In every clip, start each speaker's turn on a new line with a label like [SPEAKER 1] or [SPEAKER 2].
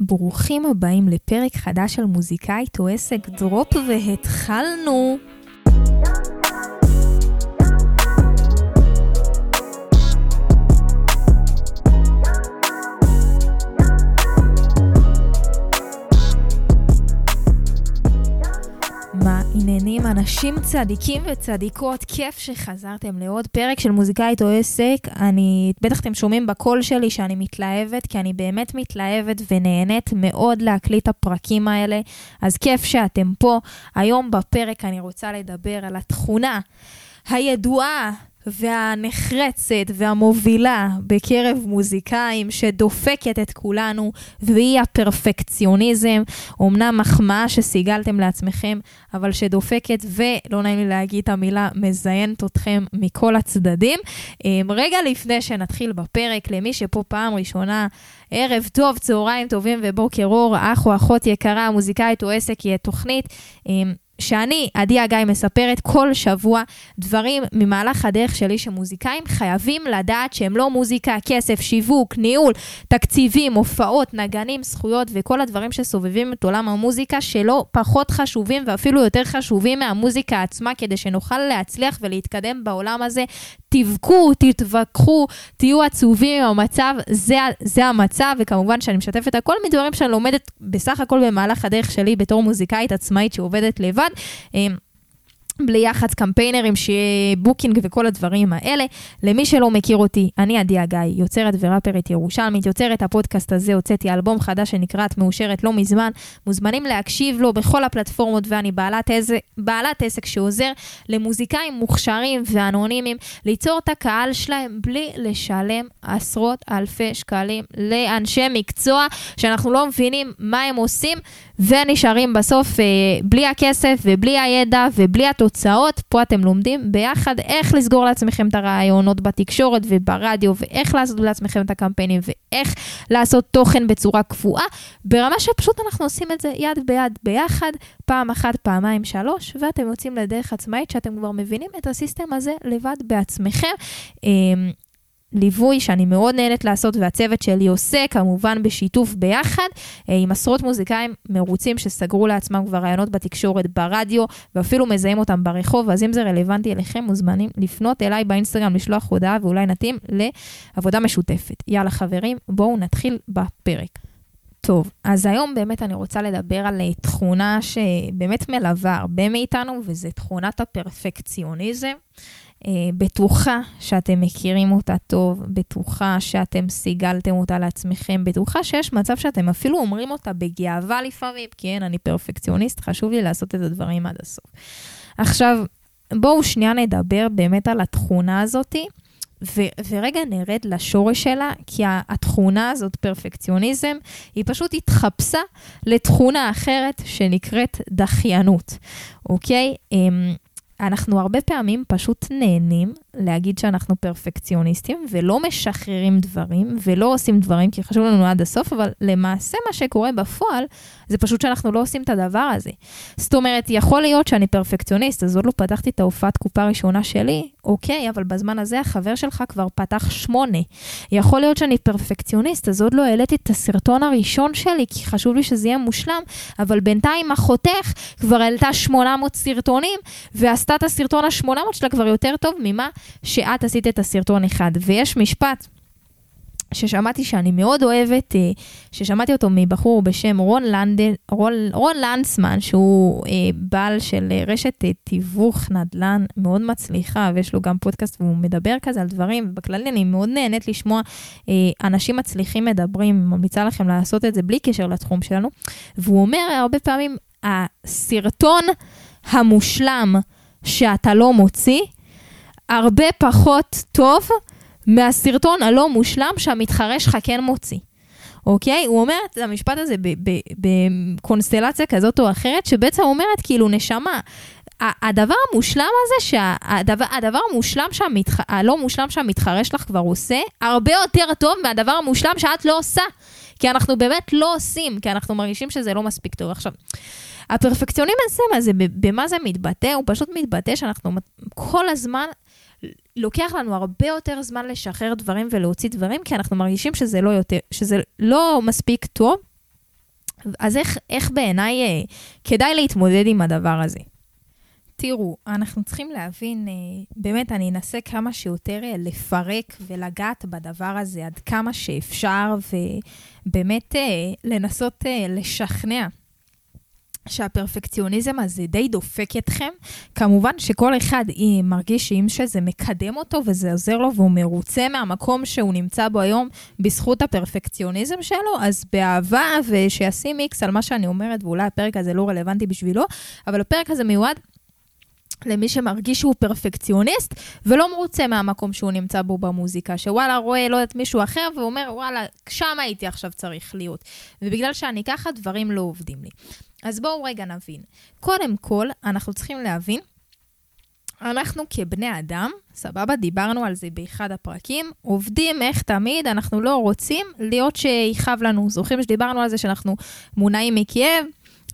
[SPEAKER 1] ברוכים הבאים לפרק חדש של מוזיקאית או עסק דרופ והתחלנו. אנשים צדיקים וצדיקות, כיף שחזרתם לעוד פרק של מוזיקאית או עסק. אני, בטח אתם שומעים בקול שלי שאני מתלהבת, כי אני באמת מתלהבת ונהנית מאוד להקליט את הפרקים האלה, אז כיף שאתם פה. היום בפרק אני רוצה לדבר על התכונה הידועה והנחרצת והמובילה בקרב מוזיקאים שדופקת את כולנו, והיא הפרפקציוניזם. אמנם מחמאה שסיגלתם לעצמכם, אבל שדופקת, ולא נעים לי להגיד את המילה, מזיינת אתכם מכל הצדדים. אמ, רגע לפני שנתחיל בפרק, למי שפה פעם ראשונה, ערב טוב, צהריים טובים ובוקר אור, אח או אחות יקרה, מוזיקאית או עסק, היא תוכנית. שאני, עדי הגיא, מספרת כל שבוע דברים ממהלך הדרך שלי שמוזיקאים חייבים לדעת שהם לא מוזיקה, כסף, שיווק, ניהול, תקציבים, הופעות, נגנים, זכויות וכל הדברים שסובבים את עולם המוזיקה שלא פחות חשובים ואפילו יותר חשובים מהמוזיקה עצמה כדי שנוכל להצליח ולהתקדם בעולם הזה. תבכו, תתווכחו, תהיו עצובים עם המצב, זה, זה המצב, וכמובן שאני משתפת הכל מדברים שאני לומדת בסך הכל במהלך הדרך שלי בתור מוזיקאית עצמאית שעובדת לבד. אחד. בלי יח"צ קמפיינרים, שיהיה booking וכל הדברים האלה. למי שלא מכיר אותי, אני עדי הגיא, יוצרת וראפרית ירושלמית, יוצרת הפודקאסט הזה, הוצאתי אלבום חדש שנקרא את מאושרת לא מזמן. מוזמנים להקשיב לו בכל הפלטפורמות, ואני בעלת, איזה, בעלת עסק שעוזר למוזיקאים מוכשרים ואנונימיים ליצור את הקהל שלהם בלי לשלם עשרות אלפי שקלים לאנשי מקצוע שאנחנו לא מבינים מה הם עושים ונשארים בסוף אה, בלי הכסף ובלי הידע ובלי התוצאה. תוצאות, פה אתם לומדים ביחד איך לסגור לעצמכם את הרעיונות בתקשורת וברדיו, ואיך לעשות לעצמכם את הקמפיינים, ואיך לעשות תוכן בצורה קבועה, ברמה שפשוט אנחנו עושים את זה יד ביד ביחד, פעם אחת, פעמיים, שלוש, ואתם יוצאים לדרך עצמאית שאתם כבר מבינים את הסיסטם הזה לבד בעצמכם. ליווי שאני מאוד נהנית לעשות והצוות שלי עושה, כמובן בשיתוף ביחד, אה, עם עשרות מוזיקאים מרוצים שסגרו לעצמם כבר רעיונות בתקשורת, ברדיו, ואפילו מזהים אותם ברחוב, אז אם זה רלוונטי אליכם, מוזמנים לפנות אליי באינסטגרם, לשלוח הודעה ואולי נתאים לעבודה משותפת. יאללה חברים, בואו נתחיל בפרק. טוב, אז היום באמת אני רוצה לדבר על אה, תכונה שבאמת מלווה הרבה מאיתנו, וזה תכונת הפרפקציוניזם. אה, בטוחה שאתם מכירים אותה טוב, בטוחה שאתם סיגלתם אותה לעצמכם, בטוחה שיש מצב שאתם אפילו אומרים אותה בגאווה לפעמים, כי כן, אני פרפקציוניסט, חשוב לי לעשות את הדברים עד הסוף. עכשיו, בואו שנייה נדבר באמת על התכונה הזאתי. ורגע נרד לשורש שלה, כי התכונה הזאת, פרפקציוניזם, היא פשוט התחפשה לתכונה אחרת שנקראת דחיינות, אוקיי? אנחנו הרבה פעמים פשוט נהנים להגיד שאנחנו פרפקציוניסטים ולא משחררים דברים ולא עושים דברים כי חשוב לנו עד הסוף, אבל למעשה מה שקורה בפועל זה פשוט שאנחנו לא עושים את הדבר הזה. זאת אומרת, יכול להיות שאני פרפקציוניסט, אז עוד לא פתחתי את ההופעת קופה הראשונה שלי, אוקיי, אבל בזמן הזה החבר שלך כבר פתח שמונה. יכול להיות שאני פרפקציוניסט, אז עוד לא העליתי את הסרטון הראשון שלי, כי חשוב לי שזה יהיה מושלם, אבל בינתיים אחותך כבר העלתה 800 סרטונים, ועשתה את הסרטון ה-800 שלה כבר יותר טוב ממה שאת עשית את הסרטון אחד. ויש משפט ששמעתי שאני מאוד אוהבת, אה, ששמעתי אותו מבחור בשם רון, לנדל, רון, רון לנדסמן, שהוא אה, בעל של אה, רשת תיווך נדל"ן מאוד מצליחה, ויש לו גם פודקאסט והוא מדבר כזה על דברים, ובכללי אני מאוד נהנית לשמוע אנשים מצליחים מדברים, ממליצה לכם לעשות את זה בלי קשר לתחום שלנו, והוא אומר הרבה פעמים, הסרטון המושלם שאתה לא מוציא, הרבה פחות טוב מהסרטון הלא מושלם שהמתחרה שלך כן מוציא. אוקיי? הוא אומר את המשפט הזה בקונסטלציה כזאת או אחרת, שבעצם אומרת כאילו, נשמה, הדבר המושלם הזה, שהדבר, הדבר המושלם שהמתח... הלא מושלם שהמתחרה שלך כבר עושה, הרבה יותר טוב מהדבר המושלם שאת לא עושה. כי אנחנו באמת לא עושים, כי אנחנו מרגישים שזה לא מספיק טוב. עכשיו, הפרפקציוניזם הזה, במה זה מתבטא? הוא פשוט מתבטא שאנחנו כל הזמן לוקח לנו הרבה יותר זמן לשחרר דברים ולהוציא דברים, כי אנחנו מרגישים שזה לא, יותר, שזה לא מספיק טוב, אז איך, איך בעיניי אה, כדאי להתמודד עם הדבר הזה? תראו, אנחנו צריכים להבין, אה, באמת, אני אנסה כמה שיותר אה, לפרק ולגעת בדבר הזה עד כמה שאפשר, ובאמת אה, לנסות לשכנע שהפרפקציוניזם הזה די דופק אתכם. כמובן שכל אחד מרגיש שאם שזה מקדם אותו וזה עוזר לו והוא מרוצה מהמקום שהוא נמצא בו היום בזכות הפרפקציוניזם שלו, אז באהבה ושישים מיקס על מה שאני אומרת, ואולי הפרק הזה לא רלוונטי בשבילו, אבל הפרק הזה מיועד למי שמרגיש שהוא פרפקציוניסט ולא מרוצה מהמקום שהוא נמצא בו במוזיקה, שוואלה רואה, לא יודעת, מישהו אחר ואומר, וואלה, שם הייתי עכשיו צריך להיות. ובגלל שאני ככה, דברים לא עובדים לי. אז בואו רגע נבין. קודם כל, אנחנו צריכים להבין, אנחנו כבני אדם, סבבה, דיברנו על זה באחד הפרקים, עובדים איך תמיד, אנחנו לא רוצים להיות שיכאב לנו. זוכרים שדיברנו על זה שאנחנו מונעים מכאב,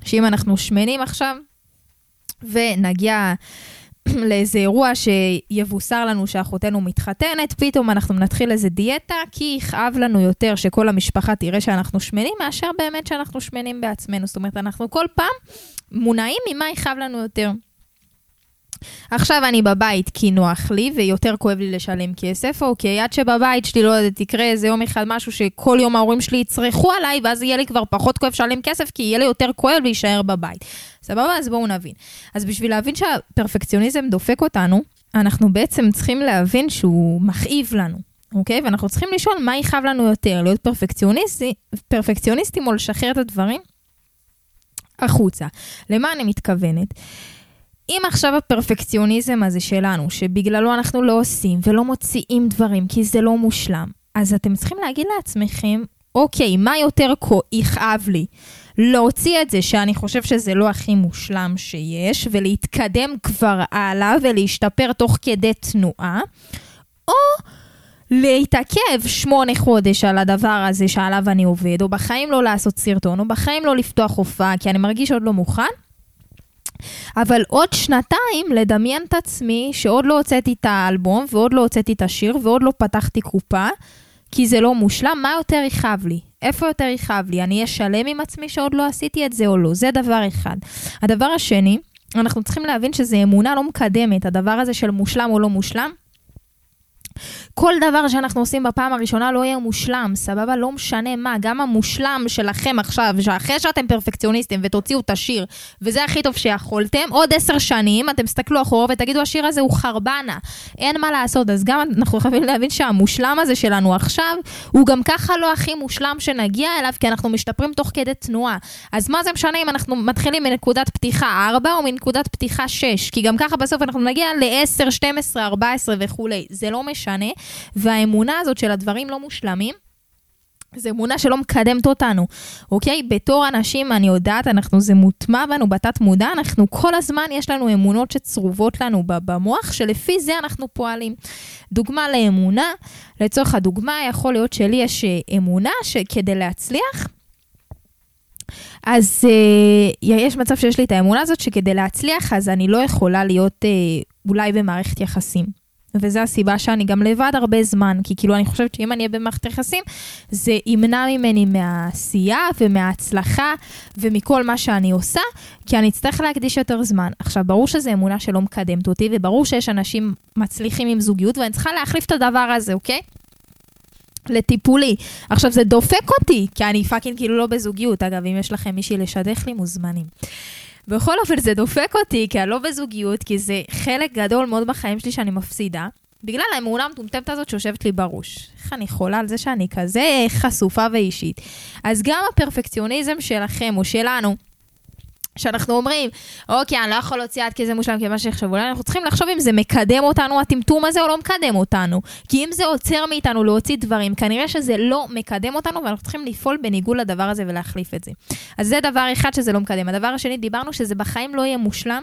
[SPEAKER 1] שאם אנחנו שמנים עכשיו, ונגיע לאיזה אירוע שיבוסר לנו שאחותנו מתחתנת, פתאום אנחנו נתחיל איזה דיאטה, כי יכאב לנו יותר שכל המשפחה תראה שאנחנו שמנים, מאשר באמת שאנחנו שמנים בעצמנו. זאת אומרת, אנחנו כל פעם מונעים ממה יכאב לנו יותר. עכשיו אני בבית כי נוח לי ויותר כואב לי לשלם כסף, אוקיי, עד שבבית שלי, לא יודעת, תקרה איזה יום אחד משהו שכל יום ההורים שלי יצרכו עליי, ואז יהיה לי כבר פחות כואב לשלם כסף, כי יהיה לי יותר כואב להישאר בבית. סבבה? אז בואו נבין. אז בשביל להבין שהפרפקציוניזם דופק אותנו, אנחנו בעצם צריכים להבין שהוא מכאיב לנו. אוקיי? ואנחנו צריכים לשאול מה יכאב לנו יותר, להיות פרפקציוניסטי, פרפקציוניסטים או לשחרר את הדברים החוצה. למה אני מתכוונת? אם עכשיו הפרפקציוניזם הזה שלנו, שבגללו אנחנו לא עושים ולא מוציאים דברים כי זה לא מושלם, אז אתם צריכים להגיד לעצמכם, אוקיי, מה יותר יכאב לי? להוציא את זה שאני חושב שזה לא הכי מושלם שיש, ולהתקדם כבר הלאה ולהשתפר תוך כדי תנועה, או להתעכב שמונה חודש על הדבר הזה שעליו אני עובד, או בחיים לא לעשות סרטון, או בחיים לא לפתוח הופעה, כי אני מרגיש עוד לא מוכן. אבל עוד שנתיים לדמיין את עצמי שעוד לא הוצאתי את האלבום, ועוד לא הוצאתי את השיר, ועוד לא פתחתי קופה, כי זה לא מושלם, מה יותר יכאב לי? איפה יותר יכאב לי? אני אהיה שלם עם עצמי שעוד לא עשיתי את זה או לא? זה דבר אחד. הדבר השני, אנחנו צריכים להבין שזו אמונה לא מקדמת, הדבר הזה של מושלם או לא מושלם. כל דבר שאנחנו עושים בפעם הראשונה לא יהיה מושלם, סבבה? לא משנה מה, גם המושלם שלכם עכשיו, שאחרי שאתם פרפקציוניסטים ותוציאו את השיר, וזה הכי טוב שיכולתם, עוד עשר שנים אתם תסתכלו אחורה ותגידו, השיר הזה הוא חרבנה, אין מה לעשות. אז גם אנחנו חייבים להבין שהמושלם הזה שלנו עכשיו, הוא גם ככה לא הכי מושלם שנגיע אליו, כי אנחנו משתפרים תוך כדי תנועה. אז מה זה משנה אם אנחנו מתחילים מנקודת פתיחה 4 או מנקודת פתיחה 6? כי גם ככה בסוף אנחנו נגיע ל-10, 12, 14 וכולי. זה לא משנה. והאמונה הזאת של הדברים לא מושלמים, זו אמונה שלא מקדמת אותנו, אוקיי? בתור אנשים, אני יודעת, אנחנו, זה מוטמע בנו בתת מודע, אנחנו כל הזמן, יש לנו אמונות שצרובות לנו במוח, שלפי זה אנחנו פועלים. דוגמה לאמונה, לצורך הדוגמה, יכול להיות שלי יש אה, אמונה שכדי להצליח, אז uh, יש מצב שיש לי את האמונה הזאת שכדי להצליח, אז אני לא יכולה להיות uh, אולי במערכת יחסים. וזו הסיבה שאני גם לבד הרבה זמן, כי כאילו אני חושבת שאם אני אהיה במערכת יחסים, זה ימנע ממני מהעשייה ומההצלחה ומכל מה שאני עושה, כי אני אצטרך להקדיש יותר זמן. עכשיו, ברור שזו אמונה שלא מקדמת אותי, וברור שיש אנשים מצליחים עם זוגיות, ואני צריכה להחליף את הדבר הזה, אוקיי? לטיפולי. עכשיו, זה דופק אותי, כי אני fucking כאילו לא בזוגיות. אגב, אם יש לכם מישהי לשדך לי, מוזמנים. בכל אופן, זה דופק אותי, כי אני לא בזוגיות, כי זה חלק גדול מאוד בחיים שלי שאני מפסידה. בגלל האמונה המטומטמת הזאת שיושבת לי בראש. איך אני חולה על זה שאני כזה חשופה ואישית. אז גם הפרפקציוניזם שלכם או שלנו, שאנחנו אומרים, אוקיי, אני לא יכול להוציא עד כזה מושלם כמה שיחשבו, אנחנו צריכים לחשוב אם זה מקדם אותנו, הטמטום הזה, או לא מקדם אותנו. כי אם זה עוצר מאיתנו להוציא דברים, כנראה שזה לא מקדם אותנו, ואנחנו צריכים לפעול בניגוד לדבר הזה ולהחליף את זה. אז זה דבר אחד שזה לא מקדם. הדבר השני, דיברנו שזה בחיים לא יהיה מושלם,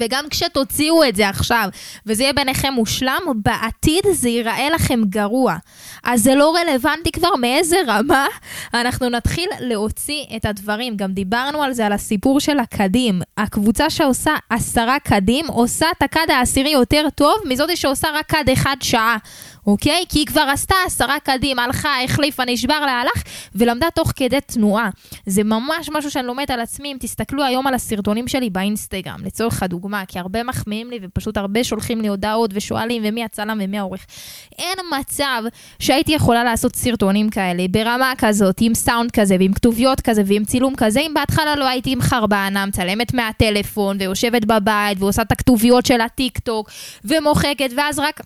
[SPEAKER 1] וגם כשתוציאו את זה עכשיו, וזה יהיה ביניכם מושלם, בעתיד זה ייראה לכם גרוע. אז זה לא רלוונטי כבר מאיזה רמה אנחנו נתחיל להוציא את הדברים. גם דיברנו על זה, על הסיפור של הקדים. הקבוצה שעושה עשרה קדים, עושה את הקד העשירי יותר טוב מזאת שעושה רק קד אחד שעה. אוקיי? כי היא כבר עשתה עשרה קדימה, הלכה, החליפה, נשבר לה, הלך, ולמדה תוך כדי תנועה. זה ממש משהו שאני לומדת על עצמי, אם תסתכלו היום על הסרטונים שלי באינסטגרם, לצורך הדוגמה, כי הרבה מחמיאים לי ופשוט הרבה שולחים לי הודעות ושואלים ומי הצלם ומי העורך. אין מצב שהייתי יכולה לעשות סרטונים כאלה ברמה כזאת, עם סאונד כזה ועם כתוביות כזה ועם צילום כזה, אם בהתחלה לא הייתי עם חרבנה, מצלמת מהטלפון ויושבת בבית ועושה את הכתוביות של הטיק טוק ומוחקת, ואז רק...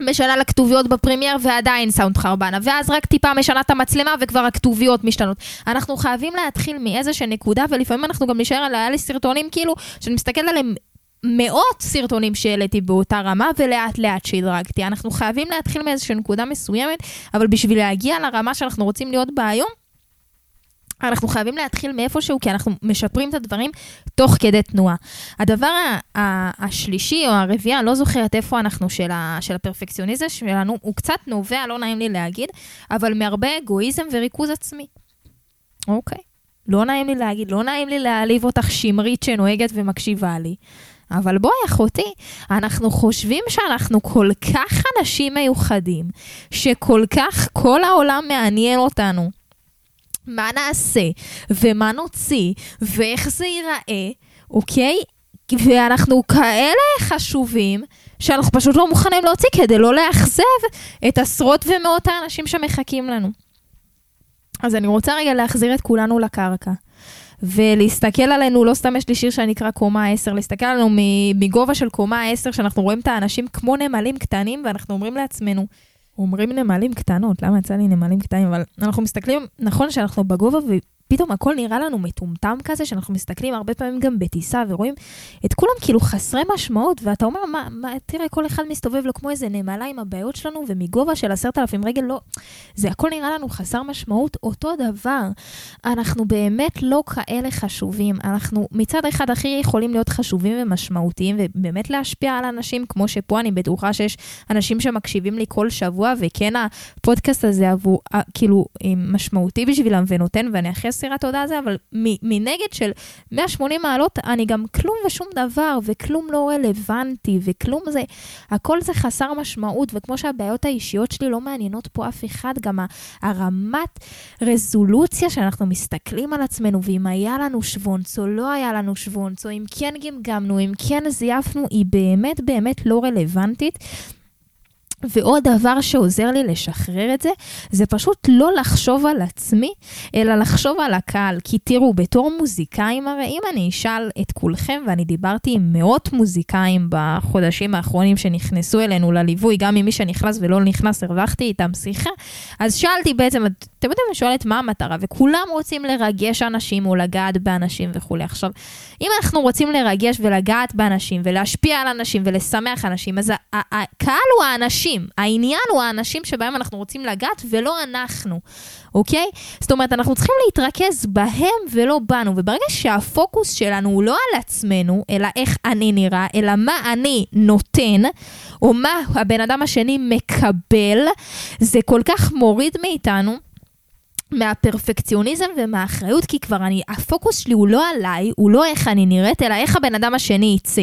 [SPEAKER 1] משנה לכתוביות בפרמייר ועדיין סאונד חרבנה, ואז רק טיפה משנה את המצלמה וכבר הכתוביות משתנות. אנחנו חייבים להתחיל מאיזושהי נקודה, ולפעמים אנחנו גם נשאר על, היה לי סרטונים כאילו, שאני מסתכלת עליהם מאות סרטונים שהעליתי באותה רמה, ולאט לאט שהדרגתי. אנחנו חייבים להתחיל מאיזושהי נקודה מסוימת, אבל בשביל להגיע לרמה שאנחנו רוצים להיות בה היום, אנחנו חייבים להתחיל מאיפשהו, כי אנחנו משפרים את הדברים תוך כדי תנועה. הדבר השלישי או הרביעי, אני לא זוכרת איפה אנחנו של, ה, של הפרפקציוניזם שלנו, הוא קצת נובע, לא נעים לי להגיד, אבל מהרבה אגואיזם וריכוז עצמי. אוקיי. לא נעים לי להגיד, לא נעים לי להעליב אותך שמרית שנוהגת ומקשיבה לי. אבל בואי, אחותי, אנחנו חושבים שאנחנו כל כך אנשים מיוחדים, שכל כך כל העולם מעניין אותנו. מה נעשה, ומה נוציא, ואיך זה ייראה, אוקיי? ואנחנו כאלה חשובים, שאנחנו פשוט לא מוכנים להוציא כדי לא לאכזב את עשרות ומאות האנשים שמחכים לנו. אז אני רוצה רגע להחזיר את כולנו לקרקע. ולהסתכל עלינו, לא סתם יש לי שיר שנקרא קומה 10, להסתכל עלינו מגובה של קומה 10, שאנחנו רואים את האנשים כמו נמלים קטנים, ואנחנו אומרים לעצמנו, אומרים נמלים קטנות, למה יצא לי נמלים קטנים? אבל אנחנו מסתכלים, נכון שאנחנו בגובה פתאום הכל נראה לנו מטומטם כזה, שאנחנו מסתכלים הרבה פעמים גם בטיסה ורואים את כולם כאילו חסרי משמעות, ואתה אומר, מה, מה, תראה, כל אחד מסתובב לו כמו איזה נמלה עם הבעיות שלנו, ומגובה של עשרת אלפים רגל, לא, זה הכל נראה לנו חסר משמעות. אותו דבר, אנחנו באמת לא כאלה חשובים. אנחנו מצד אחד הכי יכולים להיות חשובים ומשמעותיים, ובאמת להשפיע על אנשים, כמו שפה אני בטוחה שיש אנשים שמקשיבים לי כל שבוע, וכן הפודקאסט הזה עבור, כאילו, משמעותי בשבילם ונותן, ואני אחרי אסירת תודה הזה, אבל מנגד של 180 מעלות, אני גם כלום ושום דבר, וכלום לא רלוונטי, וכלום זה, הכל זה חסר משמעות, וכמו שהבעיות האישיות שלי לא מעניינות פה אף אחד, גם הרמת רזולוציה שאנחנו מסתכלים על עצמנו, ואם היה לנו שוונץ או לא היה לנו שוונץ, או אם כן גמגמנו, אם כן זייפנו, היא באמת באמת לא רלוונטית. ועוד דבר שעוזר לי לשחרר את זה, זה פשוט לא לחשוב על עצמי, אלא לחשוב על הקהל. כי תראו, בתור מוזיקאים, הרי אם אני אשאל את כולכם, ואני דיברתי עם מאות מוזיקאים בחודשים האחרונים שנכנסו אלינו לליווי, גם עם מי שנכנס ולא נכנס, הרווחתי איתם שיחה, אז שאלתי בעצם, אתם יודעים, אני שואלת מה המטרה, וכולם רוצים לרגש אנשים או לגעת באנשים וכולי. עכשיו, אם אנחנו רוצים לרגש ולגעת באנשים ולהשפיע על אנשים ולשמח אנשים, אז הקהל הוא האנשים. העניין הוא האנשים שבהם אנחנו רוצים לגעת ולא אנחנו, אוקיי? זאת אומרת, אנחנו צריכים להתרכז בהם ולא בנו, וברגע שהפוקוס שלנו הוא לא על עצמנו, אלא איך אני נראה, אלא מה אני נותן, או מה הבן אדם השני מקבל, זה כל כך מוריד מאיתנו. מהפרפקציוניזם ומהאחריות, כי כבר אני, הפוקוס שלי הוא לא עליי, הוא לא איך אני נראית, אלא איך הבן אדם השני יצא.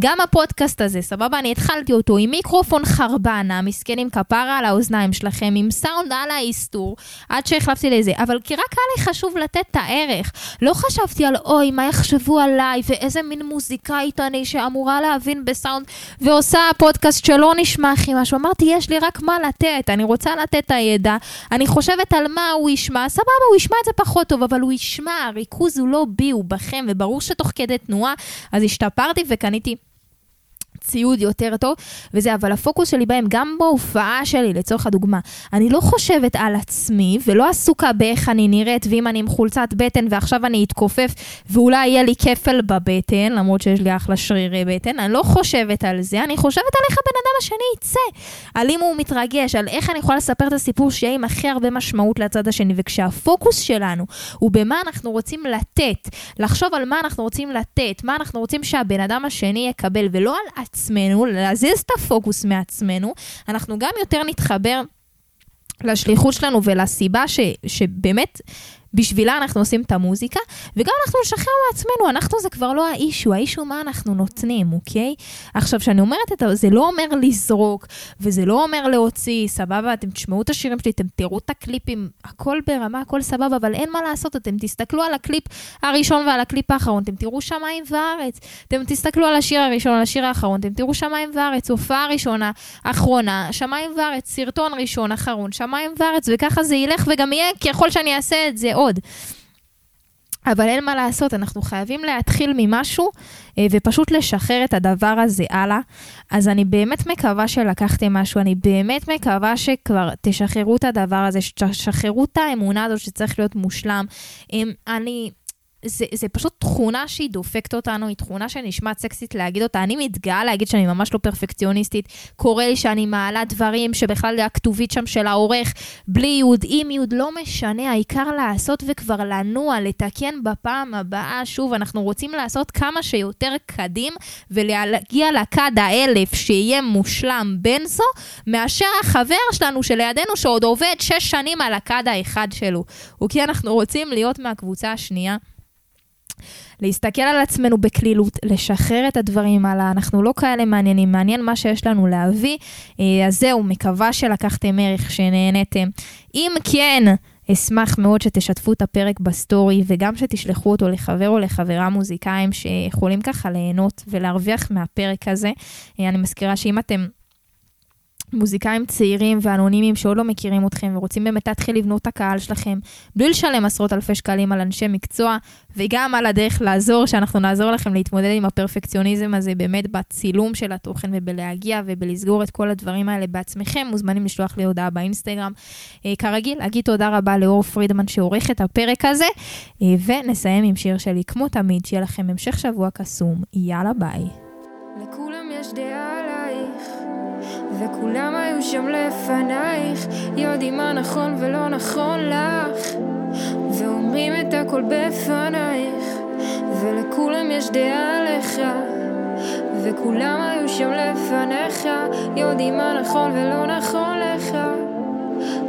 [SPEAKER 1] גם הפודקאסט הזה, סבבה, אני התחלתי אותו עם מיקרופון חרבנה, מסכנים כפרה על האוזניים שלכם, עם סאונד על ההסתור, עד שהחלפתי לזה, אבל כי רק היה לי חשוב לתת את הערך. לא חשבתי על אוי, מה יחשבו עליי, ואיזה מין מוזיקאית אני שאמורה להבין בסאונד, ועושה פודקאסט שלא נשמע הכי משהו. אמרתי, יש לי רק מה לתת, אני רוצה לתת את הידע, אני חושבת על מה הוא ישמע, סבבה, הוא ישמע את זה פחות טוב, אבל הוא ישמע, הריכוז הוא לא בי, הוא בכם, וברור שתוך כדי תנועה, אז השתפרתי וקניתי ציוד יותר טוב וזה, אבל הפוקוס שלי בהם, גם בהופעה שלי, לצורך הדוגמה, אני לא חושבת על עצמי ולא עסוקה באיך אני נראית, ואם אני עם חולצת בטן ועכשיו אני אתכופף ואולי יהיה לי כפל בבטן, למרות שיש לי אחלה שרירי בטן, אני לא חושבת על זה, אני חושבת על איך הבן אדם השני יצא, על אם הוא מתרגש, על איך אני יכולה לספר את הסיפור שיהיה עם הכי הרבה משמעות לצד השני, וכשהפוקוס שלנו הוא במה אנחנו רוצים לתת, לחשוב על מה אנחנו רוצים לתת, מה אנחנו רוצים שהבן אדם השני יקבל, ולא על להזיז את הפוקוס מעצמנו, אנחנו גם יותר נתחבר לשליחות שלנו ולסיבה ש, שבאמת בשבילה אנחנו עושים את המוזיקה, וגם אנחנו נשחרר מעצמנו, אנחנו זה כבר לא האישו, האישו מה אנחנו נותנים, אוקיי? עכשיו, כשאני אומרת את זה, זה לא אומר לזרוק, וזה לא אומר להוציא, סבבה, אתם תשמעו את השירים שלי, אתם תראו את הקליפים, הכל ברמה, הכל סבבה, אבל אין מה לעשות, אתם תסתכלו על הקליפ הראשון ועל הקליפ האחרון, אתם תראו שמיים וארץ. אתם תסתכלו על השיר הראשון, על השיר האחרון, אתם תראו שמיים וארץ, הופעה ראשונה, אחרונה, שמיים וארץ, סרטון ראשון, אחרון, שמיים וארץ, וככה זה ילך וגם יהיה ככל שאני אעשה את זה עוד. אבל אין מה לעשות, אנחנו חייבים להתחיל ממשהו אה, ופשוט לשחרר את הדבר הזה הלאה. אז אני באמת מקווה שלקחתם משהו, אני באמת מקווה שכבר תשחררו את הדבר הזה, שתשחררו את האמונה הזו שצריך להיות מושלם. אני... זה, זה פשוט תכונה שהיא דופקת אותנו, היא תכונה שנשמעת סקסית להגיד אותה. אני מתגאה להגיד שאני ממש לא פרפקציוניסטית. קורה לי שאני מעלה דברים שבכלל הכתובית שם של העורך, בלי יוד, עם יוד, לא משנה, העיקר לעשות וכבר לנוע, לתקן בפעם הבאה. שוב, אנחנו רוצים לעשות כמה שיותר קדים ולהגיע לכד האלף שיהיה מושלם בין זו, מאשר החבר שלנו שלידינו שעוד עובד שש שנים על הכד האחד שלו. וכי אנחנו רוצים להיות מהקבוצה השנייה. להסתכל על עצמנו בקלילות, לשחרר את הדברים הלאה, אנחנו לא כאלה מעניינים, מעניין מה שיש לנו להביא. אה, אז זהו, מקווה שלקחתם ערך, שנהנתם. אם כן, אשמח מאוד שתשתפו את הפרק בסטורי, וגם שתשלחו אותו לחבר או לחברה מוזיקאים שיכולים ככה ליהנות ולהרוויח מהפרק הזה. אה, אני מזכירה שאם אתם מוזיקאים צעירים ואנונימיים שעוד לא מכירים אתכם ורוצים באמת להתחיל לבנות את הקהל שלכם, בלי לשלם עשרות אלפי שקלים על אנשי מקצוע, וגם על הדרך לעזור, שאנחנו נעזור לכם להתמודד עם הפרפקציוניזם הזה באמת בצילום של התוכן ובלהגיע ובלסגור את כל הדברים האלה בעצמכם, מוזמנים לשלוח לי הודעה באינסטגרם. אה, כרגיל, אגיד תודה רבה לאור פרידמן שעורך את הפרק הזה, אה, ונסיים עם שיר שלי, כמו תמיד, שיהיה לכם המשך שבוע קסום, יאללה ביי. לכולם יש דעה וכולם היו שם לפנייך, יודעים מה נכון ולא נכון לך, ואומרים את הכל בפנייך, ולכולם יש דעה לך, וכולם היו שם לפניך, יודעים מה נכון ולא נכון לך,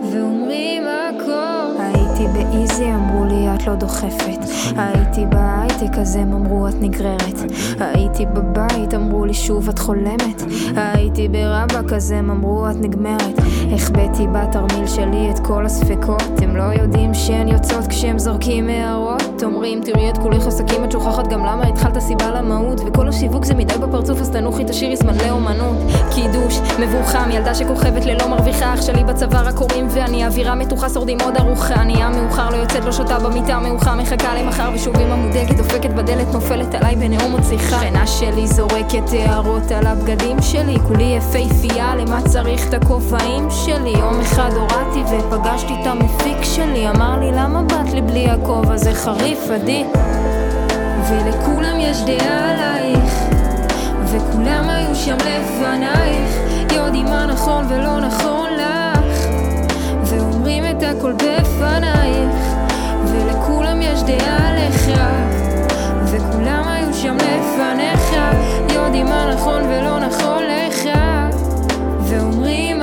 [SPEAKER 1] ואומרים הכל. הייתי באיזי, אמרו לי את לא דוחפת. הייתי בהייטק, אז הם אמרו את נגררת. הייתי בבית, אמרו לי שוב את חולמת. הייתי ברבק, אז הם אמרו את נגמרת. החבאתי בתרמיל שלי את כל הספקות. הם לא יודעים שהן יוצאות כשהם זורקים הערות. אומרים, תראי את כולך עסקים, את שוכחת גם למה התחלת סיבה למהות. וכל השיווק זה מדי בפרצוף, אז תנוחי תשאירי זמן לאומנות. קידוש, מבוכם, ילדה שכוכבת ללא מרוויחה. אח שלי בצוואר הקוראים ואני אווירה מתוחה, שורדים עוד ארוחה. אני מאוחר, לא יוצאת, לא שותה במיטה מאוחר, מחכה למחר ושוב עם המודקת, דופקת בדלת, נופלת עליי בנאום עוד שיחה. שכנה שלי זורקת הערות על הבגדים שלי, כולי יפהפייה, למה צריך את הכובעים שלי? יום אחד הורדתי ופגשתי את המפיק שלי, אמר לי למה באת לי בלי הכובע, זה חריף עדי. ולכולם יש דעה עלייך, וכולם היו שם לפנייך, יודעים מה נכון ולא נכון לך. ואומרים את הכל בפנייך. ולכולם יש דעה לך וכולם היו שם לפניך. יודעים מה נכון ולא נכון לך. ואומרים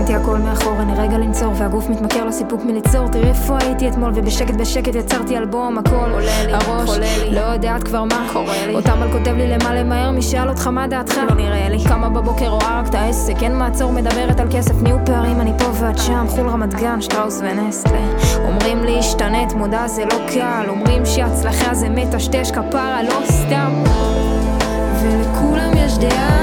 [SPEAKER 1] שמתי הכל מאחור, אני רגע לנצור והגוף מתמכר לסיפוק מליצור. תראי איפה הייתי אתמול ובשקט בשקט יצרתי אלבום הכל. עולה לי, הראש, חולה לי, לא יודעת כבר מה. קורה לי. אותם על כותב לי למה למהר מי שאל אותך מה דעתך? לא נראה לי. קמה בבוקר רואה רק את העסק אין מעצור מדברת על כסף. נהיו פערים אני פה ואת שם. חול רמת גן שטראוס ונסטלה. אומרים לי השתנית מודע זה לא קל. אומרים שהצלחה זה מטשטש כפרה לא סתם. ולכולם יש דעה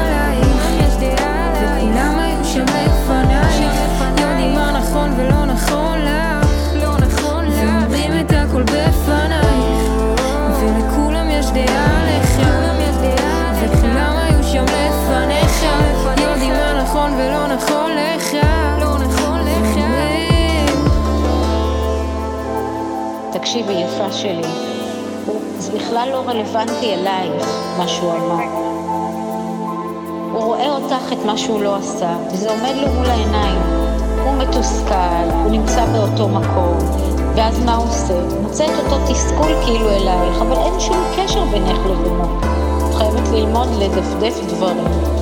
[SPEAKER 1] נכון ולא נכון לך, לא נכון לך, ואומרים את הכל בפנייך, ולכולם יש דעה לך, וכולם היו שם לפניך, יודעים מה נכון ולא נכון לך, לא נכון לך. תקשיבי יפה שלי, זה בכלל לא רלוונטי אלייך, מה שהוא אמר. הוא רואה אותך את מה שהוא לא עשה, וזה עומד לו מול העיניים. הוא מתוסכל, הוא נמצא באותו מקום, ואז מה הוא עושה? מוצא את אותו תסכול כאילו אלייך, אבל אין שום קשר בינך לבינו. את חייבת ללמוד לדפדף דברים.